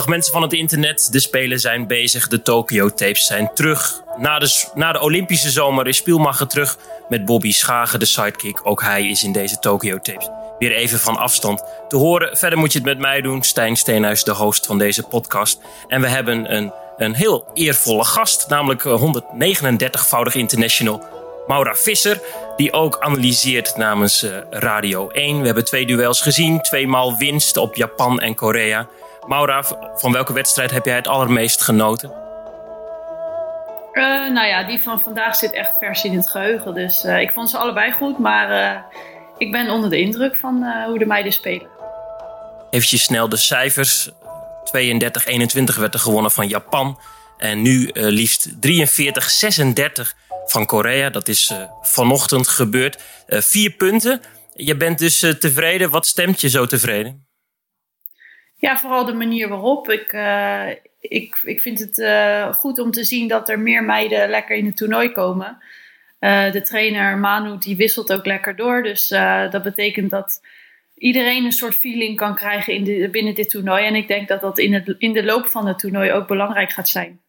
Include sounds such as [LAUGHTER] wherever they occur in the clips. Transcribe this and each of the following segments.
Dag mensen van het internet, de Spelen zijn bezig, de Tokyo Tapes zijn terug. Na de, na de Olympische zomer is Spielmacher terug met Bobby Schagen, de sidekick. Ook hij is in deze Tokyo Tapes weer even van afstand te horen. Verder moet je het met mij doen, Stijn Steenhuis, de host van deze podcast. En we hebben een, een heel eervolle gast, namelijk 139-voudig international Maura Visser, die ook analyseert namens uh, Radio 1. We hebben twee duels gezien, tweemaal winst op Japan en Korea. Maura, van welke wedstrijd heb jij het allermeest genoten? Uh, nou ja, die van vandaag zit echt vers in het geheugen. Dus uh, ik vond ze allebei goed, maar uh, ik ben onder de indruk van hoe de meiden spelen. Even snel de cijfers. 32-21 werd er gewonnen van Japan. En nu liefst 43-36 van Korea. Dat is vanochtend gebeurd. vier punten. Je bent dus tevreden. Wat stemt je zo tevreden? Ja, vooral de manier waarop. Ik, uh, ik, ik vind het uh, goed om te zien dat er meer meiden lekker in het toernooi komen. Uh, de trainer Manu die wisselt ook lekker door. Dus dat betekent dat iedereen een soort feeling kan krijgen in de, binnen dit toernooi. En ik denk dat dat in, het, in de loop van het toernooi ook belangrijk gaat zijn.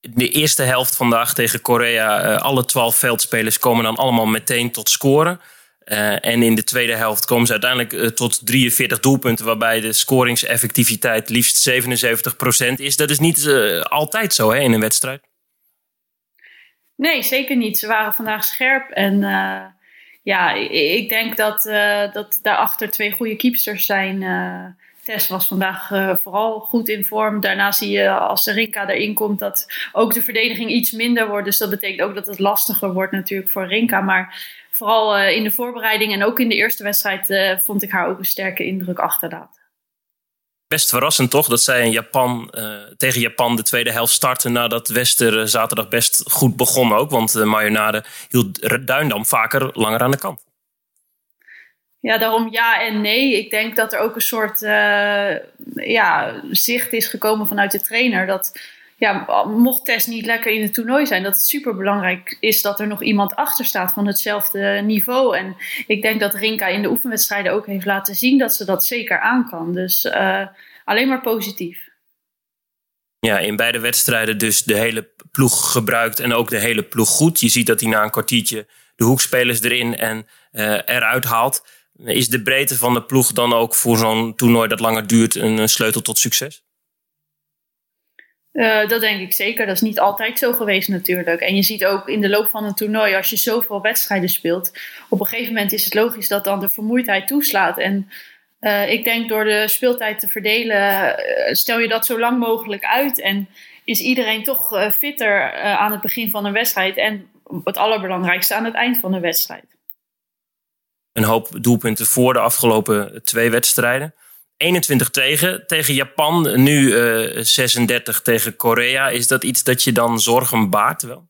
De eerste helft vandaag tegen Korea, alle twaalf veldspelers komen dan allemaal meteen tot scoren. Uh, en in de tweede helft komen ze uiteindelijk uh, tot 43 doelpunten, waarbij de scoringseffectiviteit liefst 77% is. Dat is niet uh, altijd zo hè, in een wedstrijd. Nee, zeker niet. Ze waren vandaag scherp. En ja, ik denk dat, dat daarachter twee goede keepsters zijn. Tess was vandaag vooral goed in vorm. Daarna zie je als de Rinka erin komt dat ook de verdediging iets minder wordt. Dus dat betekent ook dat het lastiger wordt natuurlijk voor Rinka. Maar vooral uh, in de voorbereiding en ook in de eerste wedstrijd uh, vond ik haar ook een sterke indruk achterlaten. Best verrassend toch dat zij in Japan, tegen Japan de tweede helft starten nadat Wester zaterdag best goed begon ook. Want Marjonade hield Duindam vaker langer aan de kant. Ja, daarom ja en nee. Ik denk dat er ook een soort ja, zicht is gekomen vanuit de trainer. Dat ja, mocht Tess niet lekker in het toernooi zijn, dat het super belangrijk is dat er nog iemand achter staat van hetzelfde niveau. En ik denk dat Rinka in de oefenwedstrijden ook heeft laten zien dat ze dat zeker aan kan. Dus uh, alleen maar positief. Ja, in beide wedstrijden dus de hele ploeg gebruikt en ook de hele ploeg goed. Je ziet dat hij na een kwartiertje de hoekspelers erin en uh, eruit haalt. Is de breedte van de ploeg dan ook voor zo'n toernooi dat langer duurt een sleutel tot succes? Uh, dat denk ik zeker. Dat is niet altijd zo geweest natuurlijk. En je ziet ook in de loop van een toernooi, als je zoveel wedstrijden speelt, op een gegeven moment is het logisch dat dan de vermoeidheid toeslaat. En uh, ik denk door de speeltijd te verdelen, uh, stel je dat zo lang mogelijk uit. En is iedereen toch fitter aan het begin van een wedstrijd. En het allerbelangrijkste aan het eind van een wedstrijd. Een hoop doelpunten voor de afgelopen twee wedstrijden. 21 tegen, tegen Japan, nu uh, eh, 36 tegen Korea. Is dat iets dat je dan zorgen baart wel?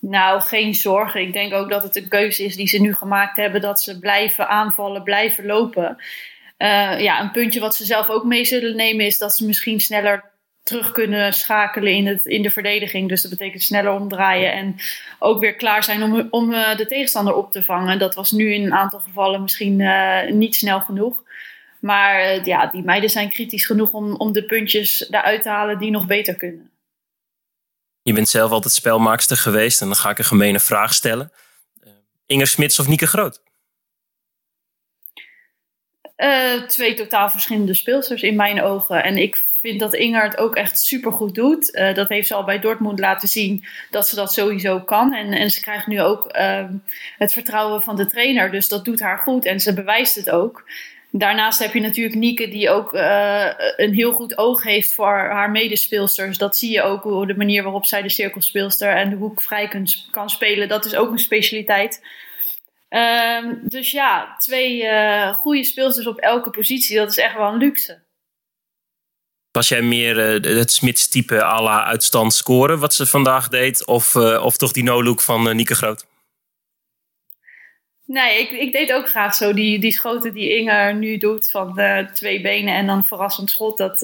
Nou, geen zorgen. Ik denk ook dat het een keuze is die ze nu gemaakt hebben. Dat ze blijven aanvallen, blijven lopen. Uh, ja, een puntje wat ze zelf ook mee zullen nemen is dat ze misschien sneller terug kunnen schakelen in, het, in de verdediging. Dus dat betekent sneller omdraaien en ook weer klaar zijn om, om uh, de tegenstander op te vangen. Dat was nu in een aantal gevallen misschien uh, niet snel genoeg. Maar uh, ja, die meiden zijn kritisch genoeg om, om de puntjes eruit te halen die nog beter kunnen. Je bent zelf altijd spelmaakster geweest en dan ga ik een gemene vraag stellen. Inger Smits of Nieke Groot? twee totaal verschillende speelsters in mijn ogen. En ik vind dat Inger het ook echt super goed doet. Uh, dat heeft ze al bij Dortmund laten zien dat ze dat sowieso kan. En, en ze krijgt nu ook uh, het vertrouwen van de trainer. Dus dat doet haar goed en ze bewijst het ook. Daarnaast heb je natuurlijk Nieke, die ook uh, een heel goed oog heeft voor haar medespeelsters. Dat zie je ook, hoe de manier waarop zij de cirkelspeelster en de hoek vrij kan, spelen. Dat is ook een specialiteit. Uh, dus ja, twee uh, goede speelsters op elke positie, dat is echt wel een luxe. Was jij meer uh, het Smits-type à la uitstand scoren, wat ze vandaag deed? Of, uh, of toch die no-look van uh, Nieke Groot? Nee, ik, ik deed ook graag zo die, die schoten die Inger nu doet van twee benen en dan verrassend schot. Dat,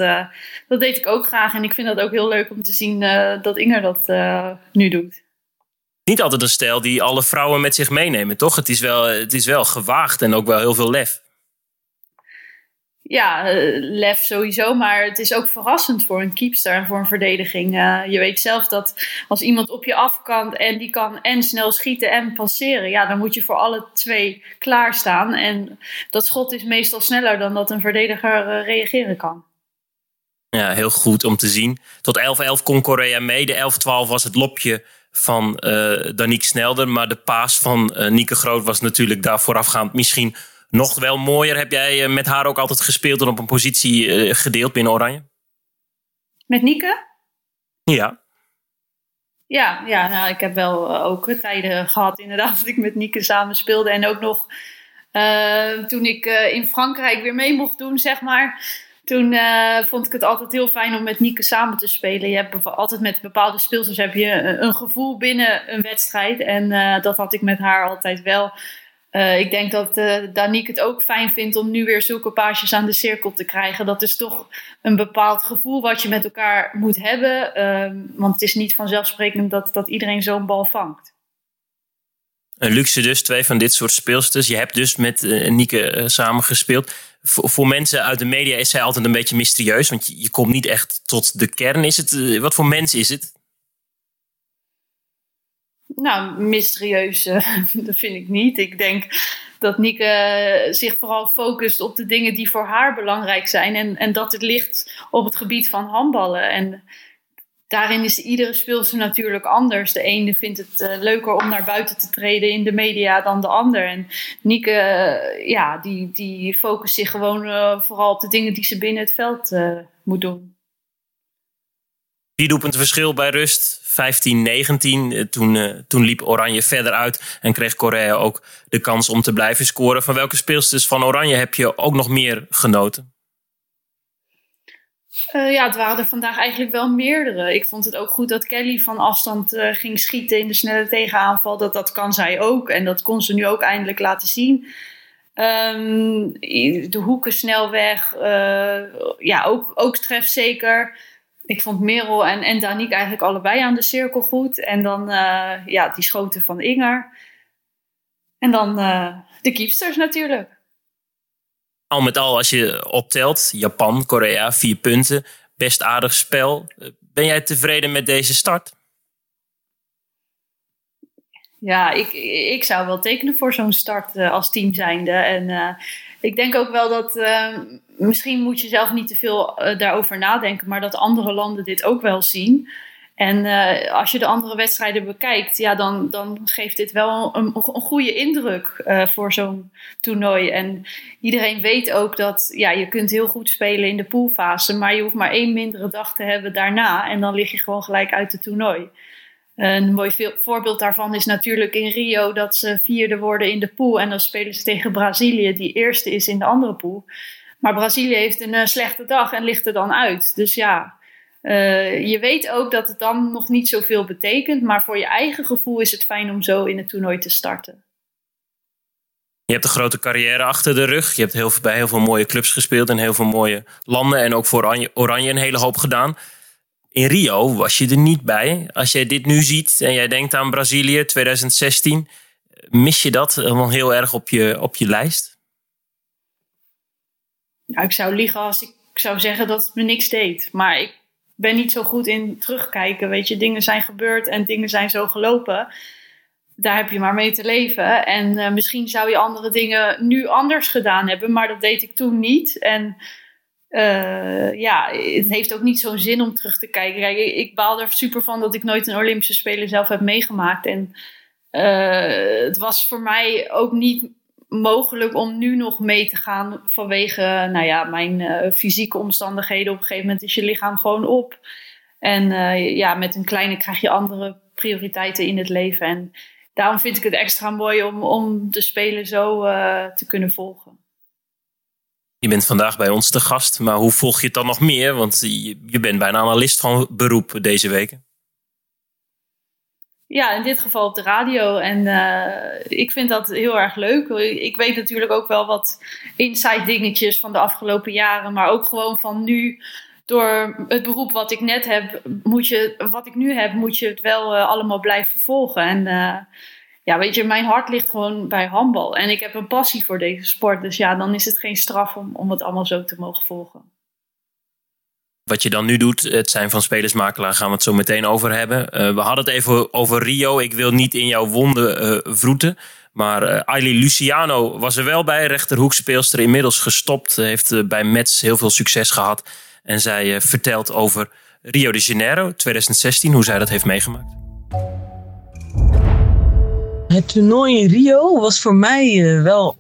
dat deed ik ook graag. En ik vind dat ook heel leuk om te zien dat Inger dat nu doet. Niet altijd een stijl die alle vrouwen met zich meenemen, toch? Het is wel, het is wel gewaagd en ook wel heel veel lef. Ja, eh, lef sowieso, maar het is ook verrassend voor een keepster en voor een verdediging. Uh, je weet zelf dat als iemand op je af kan en die kan en snel schieten en passeren, ja, dan moet je voor alle twee klaarstaan. En dat schot is meestal sneller dan dat een verdediger uh, reageren kan. Ja, heel goed om te zien. Tot 11-11 kon Korea mee. De 11-12 was het lopje van Daniek Snelder. Maar de paas van uh, Nieke Groot was natuurlijk daar voorafgaand misschien nog wel mooier. Heb jij eh, met haar ook altijd gespeeld en op een positie uh, gedeeld binnen Oranje? Met Nieke? Ja. Ja, ja nou, ik heb wel ook tijden gehad inderdaad [LAUGHS] dat ik met Nieke samen speelde. En ook nog uh, toen ik in Frankrijk weer mee mocht doen, zeg maar. Toen uh, vond ik het altijd heel fijn om met Nieke samen te spelen. Je hebt altijd met bepaalde speelsters heb je een gevoel binnen een wedstrijd. En dat had ik met haar altijd wel. Uh, ik denk dat uh, Danique het ook fijn vindt om nu weer zulke paasjes aan de cirkel te krijgen. Dat is toch een bepaald gevoel wat je met elkaar moet hebben. Uh, want het is niet vanzelfsprekend dat, dat iedereen zo'n bal vangt. Een luxe dus, twee van dit soort speelsters. Je hebt dus met uh, Nieke samen gespeeld. Voor, voor, mensen uit de media is zij altijd een beetje mysterieus. Want je, je komt niet echt tot de kern. Is het, wat voor mens is het? Nou, mysterieus, [LAUGHS] dat vind ik niet. Ik denk dat Nieke zich vooral focust op de dingen die voor haar belangrijk zijn. En, en dat het ligt op het gebied van handballen. En daarin is iedere speelster natuurlijk anders. De ene vindt het uh, leuker om naar buiten te treden in de media dan de ander. En Nieke, uh, ja, die, die focust zich gewoon vooral op de dingen die ze binnen het veld moet doen. Die doelpunten verschil bij rust 15-19. Toen, toen liep Oranje verder uit en kreeg Korea ook de kans om te blijven scoren. Van welke speelsters van Oranje heb je ook nog meer genoten? Uh, ja, het waren er vandaag eigenlijk wel meerdere. Ik vond het ook goed dat Kelly van afstand ging schieten in de snelle tegenaanval. Dat, dat kan zij ook. En dat kon ze nu ook eindelijk laten zien. Um, de hoeken snel weg. Ja, ook, ook trefzeker. Ik vond Merel en, en Danique eigenlijk allebei aan de cirkel goed. En dan ja, die schoten van Inger. En dan de keepsters natuurlijk al met al, als je optelt, Japan, Korea, vier punten. Best aardig spel. Ben jij tevreden met deze start? Ja, ik, ik zou wel tekenen voor zo'n start uh, als team zijnde. En ik denk ook wel dat uh, misschien moet je zelf niet te veel daarover nadenken, maar dat andere landen dit ook wel zien. En uh, als je de andere wedstrijden bekijkt, ja, dan, dan geeft dit wel een, een goede indruk uh, voor zo'n toernooi. En iedereen weet ook dat ja, je kunt heel goed spelen in de poolfase, maar je hoeft maar één mindere dag te hebben daarna. En dan lig je gewoon gelijk uit het toernooi. Een mooi voorbeeld daarvan is natuurlijk in Rio dat ze vierde worden in de pool. En dan spelen ze tegen Brazilië, die eerste is in de andere pool. Maar Brazilië heeft een uh, slechte dag en ligt er dan uit. Dus ja, uh, je weet ook dat het dan nog niet zoveel betekent, maar voor je eigen gevoel is het fijn om zo in het toernooi te starten. Je hebt een grote carrière achter de rug. Je hebt heel, bij heel veel mooie clubs gespeeld in heel veel mooie landen en ook voor Oranje, een hele hoop gedaan. In Rio was je er niet bij. Als jij dit nu ziet en jij denkt aan Brazilië 2016, mis je dat helemaal heel erg op je, op je lijst? Nou, ik zou liegen als ik zou zeggen dat het me niks deed. Maar ik ben niet zo goed in terugkijken. Weet je, dingen zijn gebeurd en dingen zijn zo gelopen. Daar heb je maar mee te leven. En uh, misschien zou je andere dingen nu anders gedaan hebben, maar dat deed ik toen niet. En uh, ja, het heeft ook niet zo'n zin om terug te kijken. Kijk, ik baal er super van dat ik nooit een Olympische Spelen zelf heb meegemaakt. En uh, het was voor mij ook niet mogelijk om nu nog mee te gaan vanwege nou ja, mijn uh, fysieke omstandigheden. Op een gegeven moment is je lichaam gewoon op. En uh, ja, met een kleine krijg je andere prioriteiten in het leven. En daarom vind ik het extra mooi om, om de Spelen zo uh, te kunnen volgen. Je bent vandaag bij ons te gast, maar hoe volg je het dan nog meer? Want je, je bent bijna analist van beroep deze weken. Ja, in dit geval op de radio. En uh, ik vind dat heel erg leuk. Ik weet natuurlijk ook wel wat inside dingetjes van de afgelopen jaren. Maar ook gewoon van nu, door het beroep wat ik net heb, moet je, wat ik nu heb, moet je het wel uh, allemaal blijven volgen. En uh, ja, weet je, mijn hart ligt gewoon bij handbal. En ik heb een passie voor deze sport. Dus ja, dan is het geen straf om, om het allemaal zo te mogen volgen. Wat je dan nu doet, het zijn van spelersmakelaar, gaan we het zo meteen over hebben. Uh, we hadden het even over Rio. Ik wil niet in jouw wonden uh, vroeten. Maar uh, Ailey Luciano was er wel bij, rechterhoekspeelster. Inmiddels gestopt, heeft bij Mets heel veel succes gehad. En zij vertelt over Rio de Janeiro 2016, hoe zij dat heeft meegemaakt. Het toernooi in Rio was voor mij wel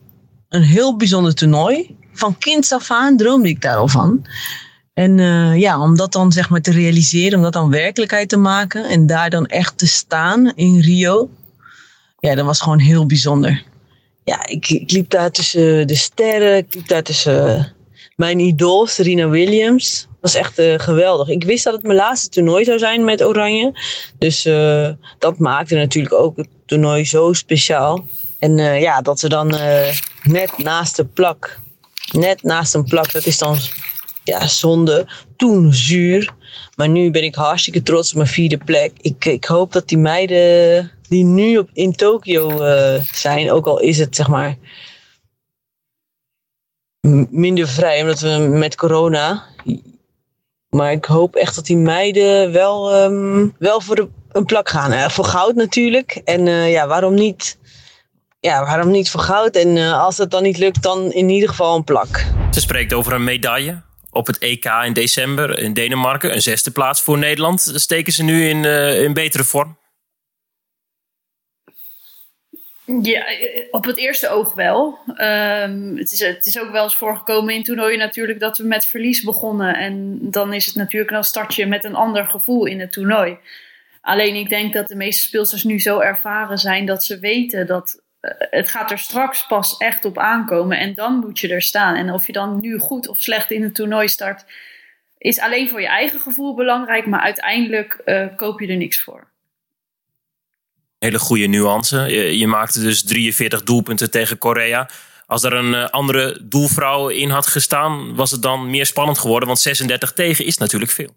een heel bijzonder toernooi. Van kind af aan droomde ik daar al van. En uh, ja, om dat dan zeg maar te realiseren, om dat dan werkelijkheid te maken en daar dan echt te staan in Rio, ja, dat was gewoon heel bijzonder. Ja, ik, ik liep daar tussen de sterren, ik liep daar tussen uh, mijn idool, Serena Williams. Dat was echt uh, geweldig. Ik wist dat het mijn laatste toernooi zou zijn met Oranje. Dus dat maakte natuurlijk ook het toernooi zo speciaal. En ja, dat ze dan net naast de plak, net naast een plak, dat is dan ja, zonde. Toen zuur. Maar nu ben ik hartstikke trots op mijn vierde plek. Ik, ik hoop dat die meiden die nu op, in Tokio uh, zijn, ook al is het zeg maar minder vrij, omdat we met corona. Maar ik hoop echt dat die meiden wel, um, wel voor een plak gaan. Voor goud natuurlijk. En uh, ja, waarom niet? Ja, waarom niet voor goud? En als het dan niet lukt, dan in ieder geval een plak. Ze spreekt over een medaille op het EK in december in Denemarken. Een zesde plaats voor Nederland. Steken ze nu in, uh, in betere vorm? Ja, op het eerste oog wel. Um, het, is, het is ook wel eens voorgekomen in toernooien natuurlijk dat we met verlies begonnen. En dan is het natuurlijk een startje met een ander gevoel in het toernooi. Alleen ik denk dat de meeste speelsters nu zo ervaren zijn dat ze weten dat eh, het gaat er straks pas echt op aankomen en dan moet je er staan. En of je dan nu goed of slecht in het toernooi start, is alleen voor je eigen gevoel belangrijk, maar uiteindelijk uh, koop je er niks voor. Hele goede nuance. Je, je, maakte dus 43 doelpunten tegen Korea. Als er een uh, andere doelvrouw in had gestaan, was het dan meer spannend geworden, want 36 tegen is natuurlijk veel.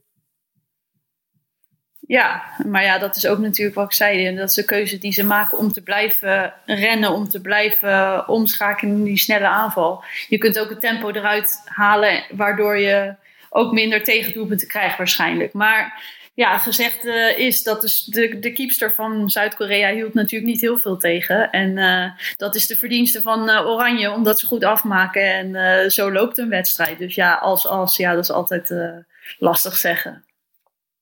Ja, maar ja, dat is ook natuurlijk wat ik zei. Dat is de keuze die ze maken om te blijven rennen, om te blijven omschakelen in die snelle aanval. Je kunt ook het tempo eruit halen, waardoor je ook minder tegendoelpunten krijgt waarschijnlijk. Maar ja, gezegd uh, is dat dus de, de keepster van Zuid-Korea hield natuurlijk niet heel veel tegen. En uh, dat is de verdienste van uh, Oranje, omdat ze goed afmaken. En zo loopt een wedstrijd. Dus ja, als, als, ja, dat is altijd lastig zeggen.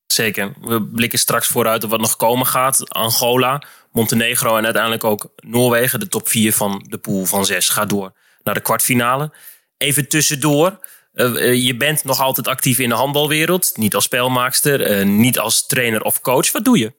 Zeker. We blikken straks vooruit op wat nog komen gaat. Angola, Montenegro en uiteindelijk ook Noorwegen. De top 4 van de pool van 6 gaat door naar de kwartfinale. Even tussendoor. Uh, je bent nog altijd actief in de handbalwereld. Niet als spelmaakster, uh, niet als trainer of coach. Wat doe je?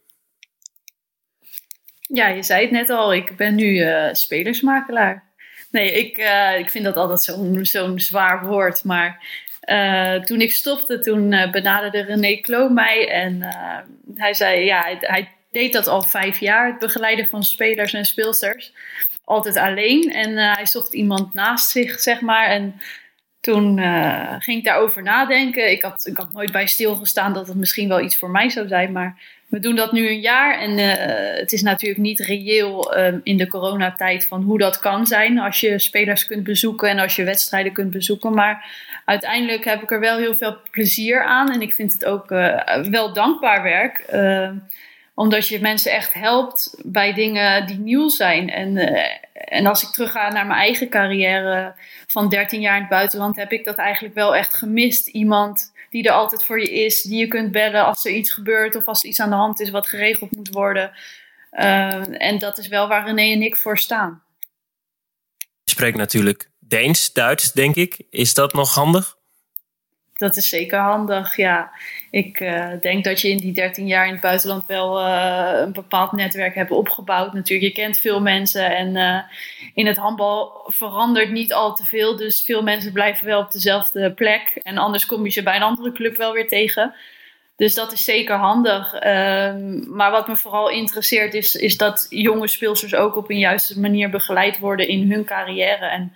Ja, je zei het net al. Ik ben nu spelersmakelaar. Nee, ik, ik vind dat altijd zo'n zo'n zwaar woord. Maar uh, toen ik stopte, toen uh, benaderde René Klo mij. En uh, hij zei, ja, hij, hij, deed dat al vijf jaar. Het begeleiden van spelers en speelsters. Altijd alleen. En hij zocht iemand naast zich, zeg maar. En toen ging ik daarover nadenken. Ik had, ik had nooit bij stilgestaan dat het misschien wel iets voor mij zou zijn. Maar we doen dat nu een jaar. En het is natuurlijk niet reëel in de coronatijd van hoe dat kan zijn. Als je spelers kunt bezoeken en als je wedstrijden kunt bezoeken. Maar uiteindelijk heb ik er wel heel veel plezier aan. En ik vind het ook uh, wel dankbaar werk. Uh, omdat je mensen echt helpt bij dingen die nieuw zijn. En, uh, en als ik terugga naar mijn eigen carrière van 13 jaar in het buitenland, heb ik dat eigenlijk wel echt gemist. Iemand die er altijd voor je is, die je kunt bellen als er iets gebeurt of als er iets aan de hand is wat geregeld moet worden. en dat is wel waar René en ik voor staan. Je spreekt natuurlijk Deens, Duits, denk ik. Is dat nog handig? Dat is zeker handig, ja. Ik uh, denk dat je in die 13 jaar in het buitenland wel uh, een bepaald netwerk hebt opgebouwd. Natuurlijk, je kent veel mensen en uh, in het handbal verandert niet al te veel. Dus veel mensen blijven wel op dezelfde plek. En anders kom je ze bij een andere club wel weer tegen. Dus dat is zeker handig. Um, maar wat me vooral interesseert is, is dat jonge speelsters ook op een juiste manier begeleid worden in hun carrière. En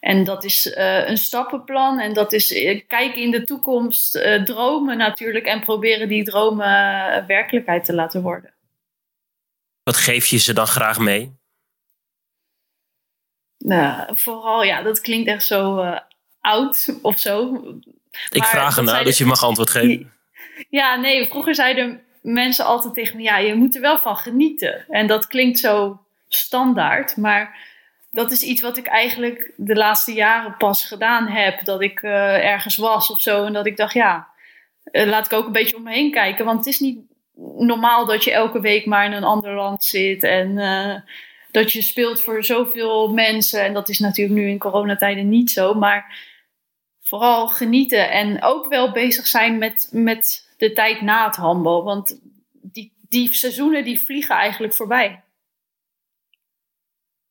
en dat is uh, een stappenplan en dat is uh, kijken in de toekomst, uh, dromen natuurlijk en proberen die dromen werkelijkheid te laten worden. Wat geef je ze dan graag mee? Nou, vooral, ja, dat klinkt echt zo oud of zo. Ik vraag ernaar, dus je mag antwoord geven. [LAUGHS] Ja, nee, vroeger zeiden mensen altijd tegen me, ja, je moet er wel van genieten. En dat klinkt zo standaard, maar dat is iets wat ik eigenlijk de laatste jaren pas gedaan heb. Dat ik uh, ergens was of zo en dat ik dacht, ja, uh, laat ik ook een beetje om me heen kijken. Want het is niet normaal dat je elke week maar in een ander land zit en uh, dat je speelt voor zoveel mensen. En dat is natuurlijk nu in coronatijden niet zo, maar vooral genieten en ook wel bezig zijn met, met de tijd na het handbal. Want die, die seizoenen die vliegen eigenlijk voorbij.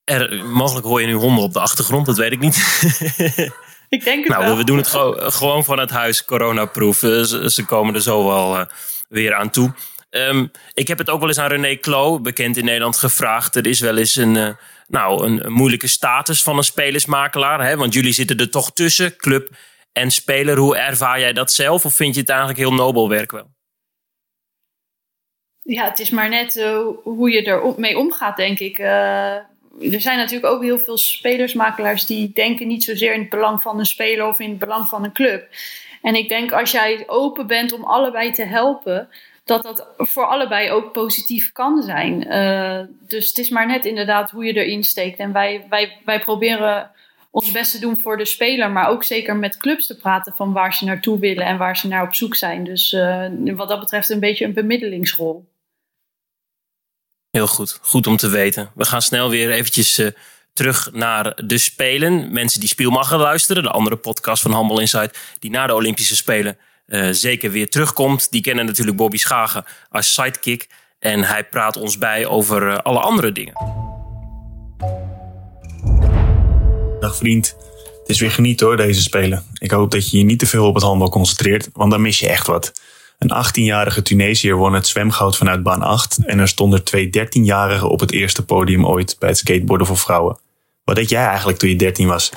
Er, mogelijk hoor je nu honden op de achtergrond, dat weet ik niet. [LAUGHS] ik denk het nou, wel. We doen het gewoon van het huis, coronaproof. Ze, ze komen er zo wel uh, weer aan toe. Um, ik heb het ook wel eens aan René Klo, bekend in Nederland, gevraagd. Er is wel eens een, uh, nou, een, een, moeilijke status van een spelersmakelaar. Hè? Want jullie zitten er toch tussen, club en speler. Hoe ervaar jij dat zelf? Of vind je het eigenlijk heel nobel werk wel? Ja, het is maar net uh, hoe je er mee omgaat, denk ik. Er zijn natuurlijk ook heel veel spelersmakelaars die denken niet zozeer in het belang van een speler of in het belang van een club. En ik denk als jij open bent om allebei te helpen, dat dat voor allebei ook positief kan zijn. Uh, dus het is maar net inderdaad hoe je erin steekt. En wij, wij, wij proberen ons best te doen voor de speler, maar ook zeker met clubs te praten van waar ze naartoe willen en waar ze naar op zoek zijn. Dus uh, wat dat betreft een beetje een bemiddelingsrol. Heel goed, goed om te weten. We gaan snel weer eventjes uh, terug naar de Spelen. Mensen die Spielmacher luisteren, de andere podcast van Handball Insight, die na de Olympische Spelen uh, zeker weer terugkomt. Die kennen natuurlijk Bobby Schagen als sidekick. En hij praat ons bij over uh, alle andere dingen. Dag vriend. Het is weer genieten hoor, deze Spelen. Ik hoop dat je je niet te veel op het handbal concentreert, want dan mis je echt wat. Een 18-jarige Tunesiër won het zwemgoud vanuit baan 8 en er stonden twee 13-jarigen op het eerste podium ooit bij het skateboarden voor vrouwen. Wat deed jij eigenlijk toen je 13 was?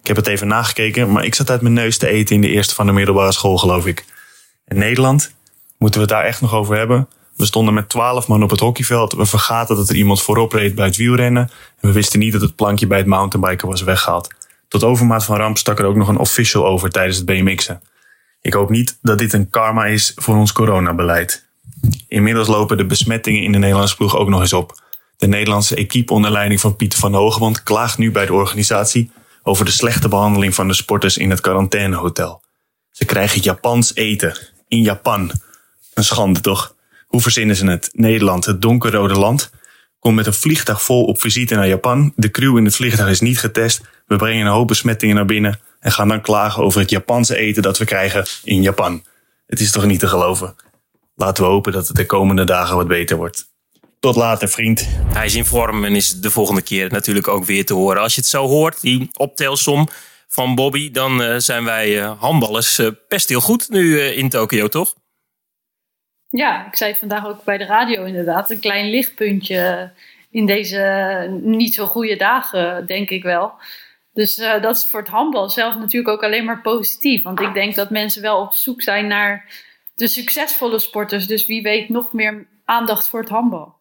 Ik heb het even nagekeken, maar ik zat uit mijn neus te eten in de eerste van de middelbare school, geloof ik. In Nederland moeten we het daar echt nog over hebben. We stonden met 12 man op het hockeyveld. We vergaten dat er iemand voorop reed bij het wielrennen. En we wisten niet dat het plankje bij het mountainbiken was weggehaald. Tot overmaat van ramp stak er ook nog een official over tijdens het BMX'en. Ik hoop niet dat dit een karma is voor ons coronabeleid. Inmiddels lopen de besmettingen in de Nederlandse ploeg ook nog eens op. De Nederlandse equipe onder leiding van Pieter van Hogeband klaagt nu bij de organisatie over de slechte behandeling van de sporters in het quarantainehotel. Ze krijgen Japans eten in Japan. Een schande toch? Hoe verzinnen ze het? Nederland, het donkerrode land, komt met een vliegtuig vol op visite naar Japan. De crew in het vliegtuig is niet getest. We brengen een hoop besmettingen naar binnen en gaan dan klagen over het Japanse eten dat we krijgen in Japan. Het is toch niet te geloven? Laten we hopen dat het de komende dagen wat beter wordt. Tot later, vriend. Hij is in vorm en is de volgende keer natuurlijk ook weer te horen. Als je het zo hoort, die optelsom van Bobby, dan uh, zijn wij uh, handballers uh, best heel goed nu in Tokio, toch? Ja, ik zei het vandaag ook bij de radio inderdaad. Een klein lichtpuntje in deze niet zo goede dagen, denk ik wel. Dus uh, dat is voor het handbal zelf natuurlijk ook alleen maar positief. Want ik denk dat mensen wel op zoek zijn naar de succesvolle sporters. Dus wie weet nog meer aandacht voor het handbal.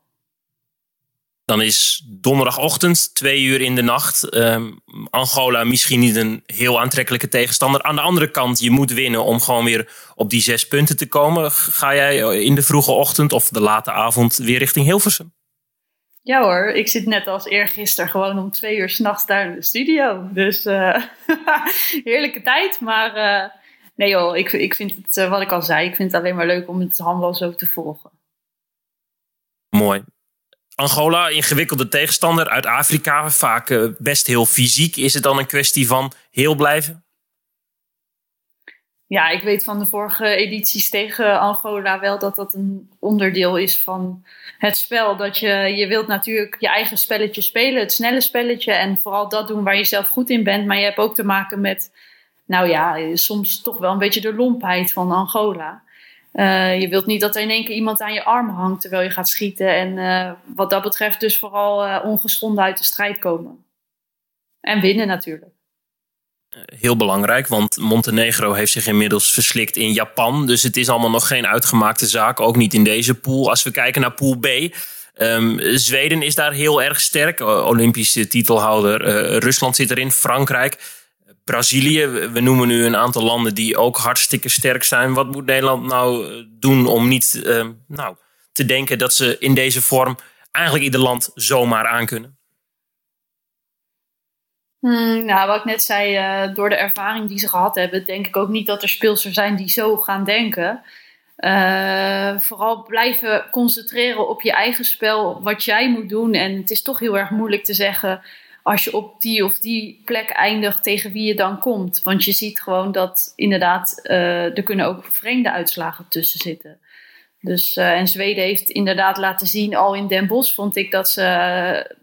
Dan is donderdagochtend, twee uur in de nacht. Um, Angola misschien niet een heel aantrekkelijke tegenstander. Aan de andere kant, je moet winnen om gewoon weer op die zes punten te komen. Ga jij in de vroege ochtend of de late avond weer richting Hilversum? Ja hoor, ik zit net als eergisteren gewoon om twee uur s'nachts daar in de studio. Dus uh, [LAUGHS] heerlijke tijd. Maar uh, nee joh, ik, ik vind het, uh, wat ik al zei, ik vind het alleen maar leuk om het handbal zo te volgen. Mooi. Angola, ingewikkelde tegenstander uit Afrika, vaak best heel fysiek. Is het dan een kwestie van heel blijven? Ja, ik weet van de vorige edities tegen Angola wel dat dat een onderdeel is van het spel. Dat je, je wilt natuurlijk je eigen spelletje spelen, het snelle spelletje. En vooral dat doen waar je zelf goed in bent. Maar je hebt ook te maken met, nou ja, soms toch wel een beetje de lompheid van Angola. Uh, je wilt niet dat er in één keer iemand aan je arm hangt terwijl je gaat schieten. En uh, wat dat betreft dus vooral uh, ongeschonden uit de strijd komen. En winnen natuurlijk heel belangrijk, want Montenegro heeft zich inmiddels verslikt in Japan. Dus het is allemaal nog geen uitgemaakte zaak, ook niet in deze pool. Als we kijken naar pool B, Ehm, Zweden is daar heel erg sterk. Olympische titelhouder. Rusland zit erin. Frankrijk. Brazilië. We noemen nu een aantal landen die ook hartstikke sterk zijn. Wat moet Nederland nou doen om niet ehm, nou, te denken dat ze in deze vorm eigenlijk ieder land zomaar aan kunnen? Hmm, nou, wat ik net zei, uh, door de ervaring die ze gehad hebben, denk ik ook niet dat er speelsters zijn die zo gaan denken. Uh, vooral blijven concentreren op je eigen spel, wat jij moet doen. En het is toch heel erg moeilijk te zeggen als je op die of die plek eindigt tegen wie je dan komt. Want je ziet gewoon dat inderdaad, uh, er kunnen ook vreemde uitslagen tussen zitten. Dus, en Zweden heeft inderdaad laten zien, al in Den Bosch vond ik dat ze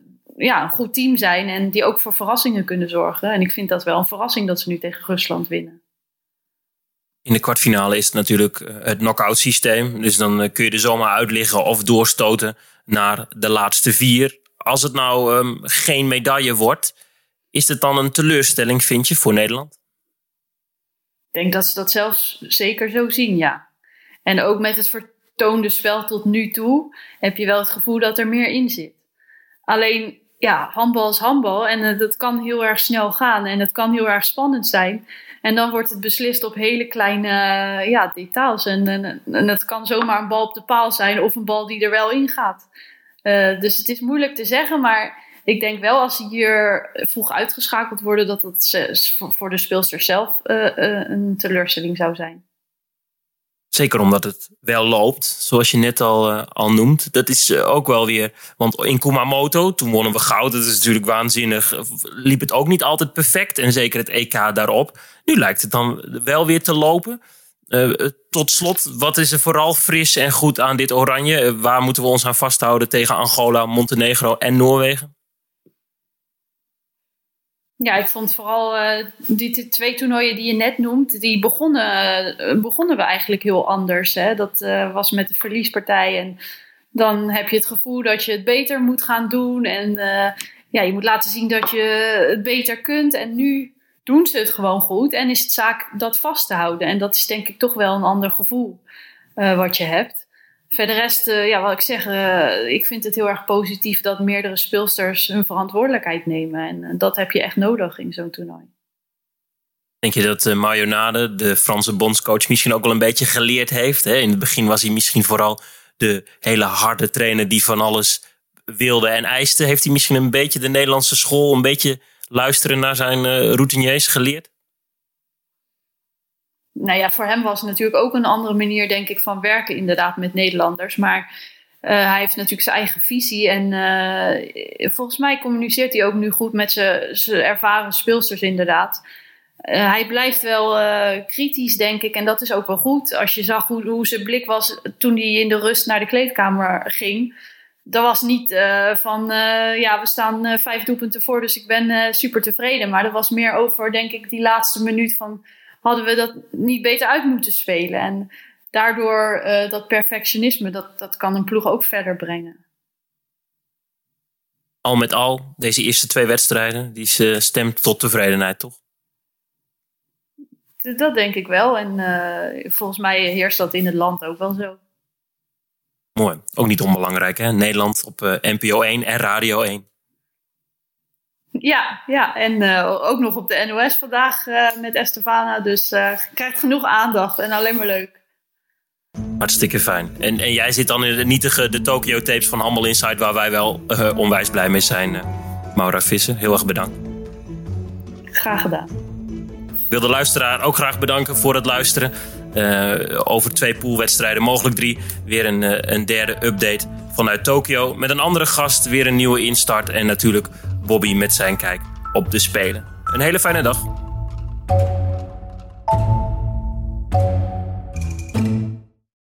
ja, een goed team zijn en die ook voor verrassingen kunnen zorgen. En ik vind dat wel een verrassing dat ze nu tegen Rusland winnen. In de kwartfinale is het natuurlijk eh, het knock-out systeem. Dus dan eh, kun je er zomaar uitliggen of doorstoten naar de laatste vier. Als het nou um, geen medaille wordt, is het dan een teleurstelling, vind je, voor Nederland? Ik denk dat ze dat zelfs zeker zo zien, ja. En ook met het vertoonde spel tot nu toe heb je wel het gevoel dat er meer in zit. Alleen ja, handbal is handbal en uh, dat kan heel erg snel gaan en het kan heel erg spannend zijn. En dan wordt het beslist op hele kleine uh, ja, details. En, en, het kan zomaar een bal op de paal zijn of een bal die er wel in gaat. Uh, dus het is moeilijk te zeggen, maar ik denk wel als ze hier vroeg uitgeschakeld worden, dat het voor de speelster zelf een teleurstelling zou zijn. Zeker omdat het wel loopt, zoals je net al, uh, al noemt. Dat is uh, ook wel weer. Want in Kumamoto, toen wonnen we goud. Dat is natuurlijk waanzinnig. Liep het ook niet altijd perfect. En zeker het EK daarop. Nu lijkt het dan wel weer te lopen. Tot slot, wat is er vooral fris en goed aan dit oranje? waar moeten we ons aan vasthouden tegen Angola, Montenegro en Noorwegen? Ja, ik vond vooral uh, die twee toernooien die je net noemt, die begonnen, uh, begonnen we eigenlijk heel anders. Hè? Dat uh, was met de verliespartij en dan heb je het gevoel dat je het beter moet gaan doen. En ja, je moet laten zien dat je het beter kunt. En nu doen ze het gewoon goed en is het zaak dat vast te houden. En dat is denk ik toch wel een ander gevoel wat je hebt. Verder rest, uh, ja, wat ik zeg, uh, ik vind het heel erg positief dat meerdere speelsters hun verantwoordelijkheid nemen. En uh, dat heb je echt nodig in zo'n toernooi. Denk je dat Marionade, de Franse bondscoach, misschien ook wel een beetje geleerd heeft? Hè? In het begin was hij misschien vooral de hele harde trainer die van alles wilde en eiste. Heeft hij misschien een beetje de Nederlandse school, een beetje luisteren naar zijn routiniers geleerd? Nou ja, voor hem was het natuurlijk ook een andere manier, denk ik, van werken inderdaad met Nederlanders. Maar uh, hij heeft natuurlijk zijn eigen visie. En uh, volgens mij communiceert hij ook nu goed met zijn ervaren speelsters inderdaad. Uh, hij blijft wel kritisch, denk ik. En dat is ook wel goed. Als je zag hoe, hoe zijn blik was toen hij in de rust naar de kleedkamer ging. Dat was niet van, ja, we staan vijf doelpunten voor, dus ik ben super tevreden. Maar dat was meer over, denk ik, die laatste minuut van hadden we dat niet beter uit moeten spelen. En daardoor uh, dat perfectionisme, dat, dat kan een ploeg ook verder brengen. Al met al, deze eerste twee wedstrijden, die ze stemt tot tevredenheid, toch? Dat denk ik wel. En uh, volgens mij heerst dat in het land ook wel zo. Mooi. Ook niet onbelangrijk, hè? Nederland op uh, NPO 1 en Radio 1. Ja, ja. en uh, ook nog op de NOS vandaag uh, met Estefana. Dus uh, krijgt genoeg aandacht en alleen maar leuk. Hartstikke fijn. En, en jij zit dan in de nietige de Tokyo tapes van Handball Inside, waar wij wel onwijs blij mee zijn. Maura Vissen, heel erg bedankt. Graag gedaan. Ik wil de luisteraar ook graag bedanken voor het luisteren. over twee poolwedstrijden, mogelijk drie. Weer een, een derde update vanuit Tokio. Met een andere gast, weer een nieuwe instart. En natuurlijk Bobby met zijn kijk op de Spelen. Een hele fijne dag.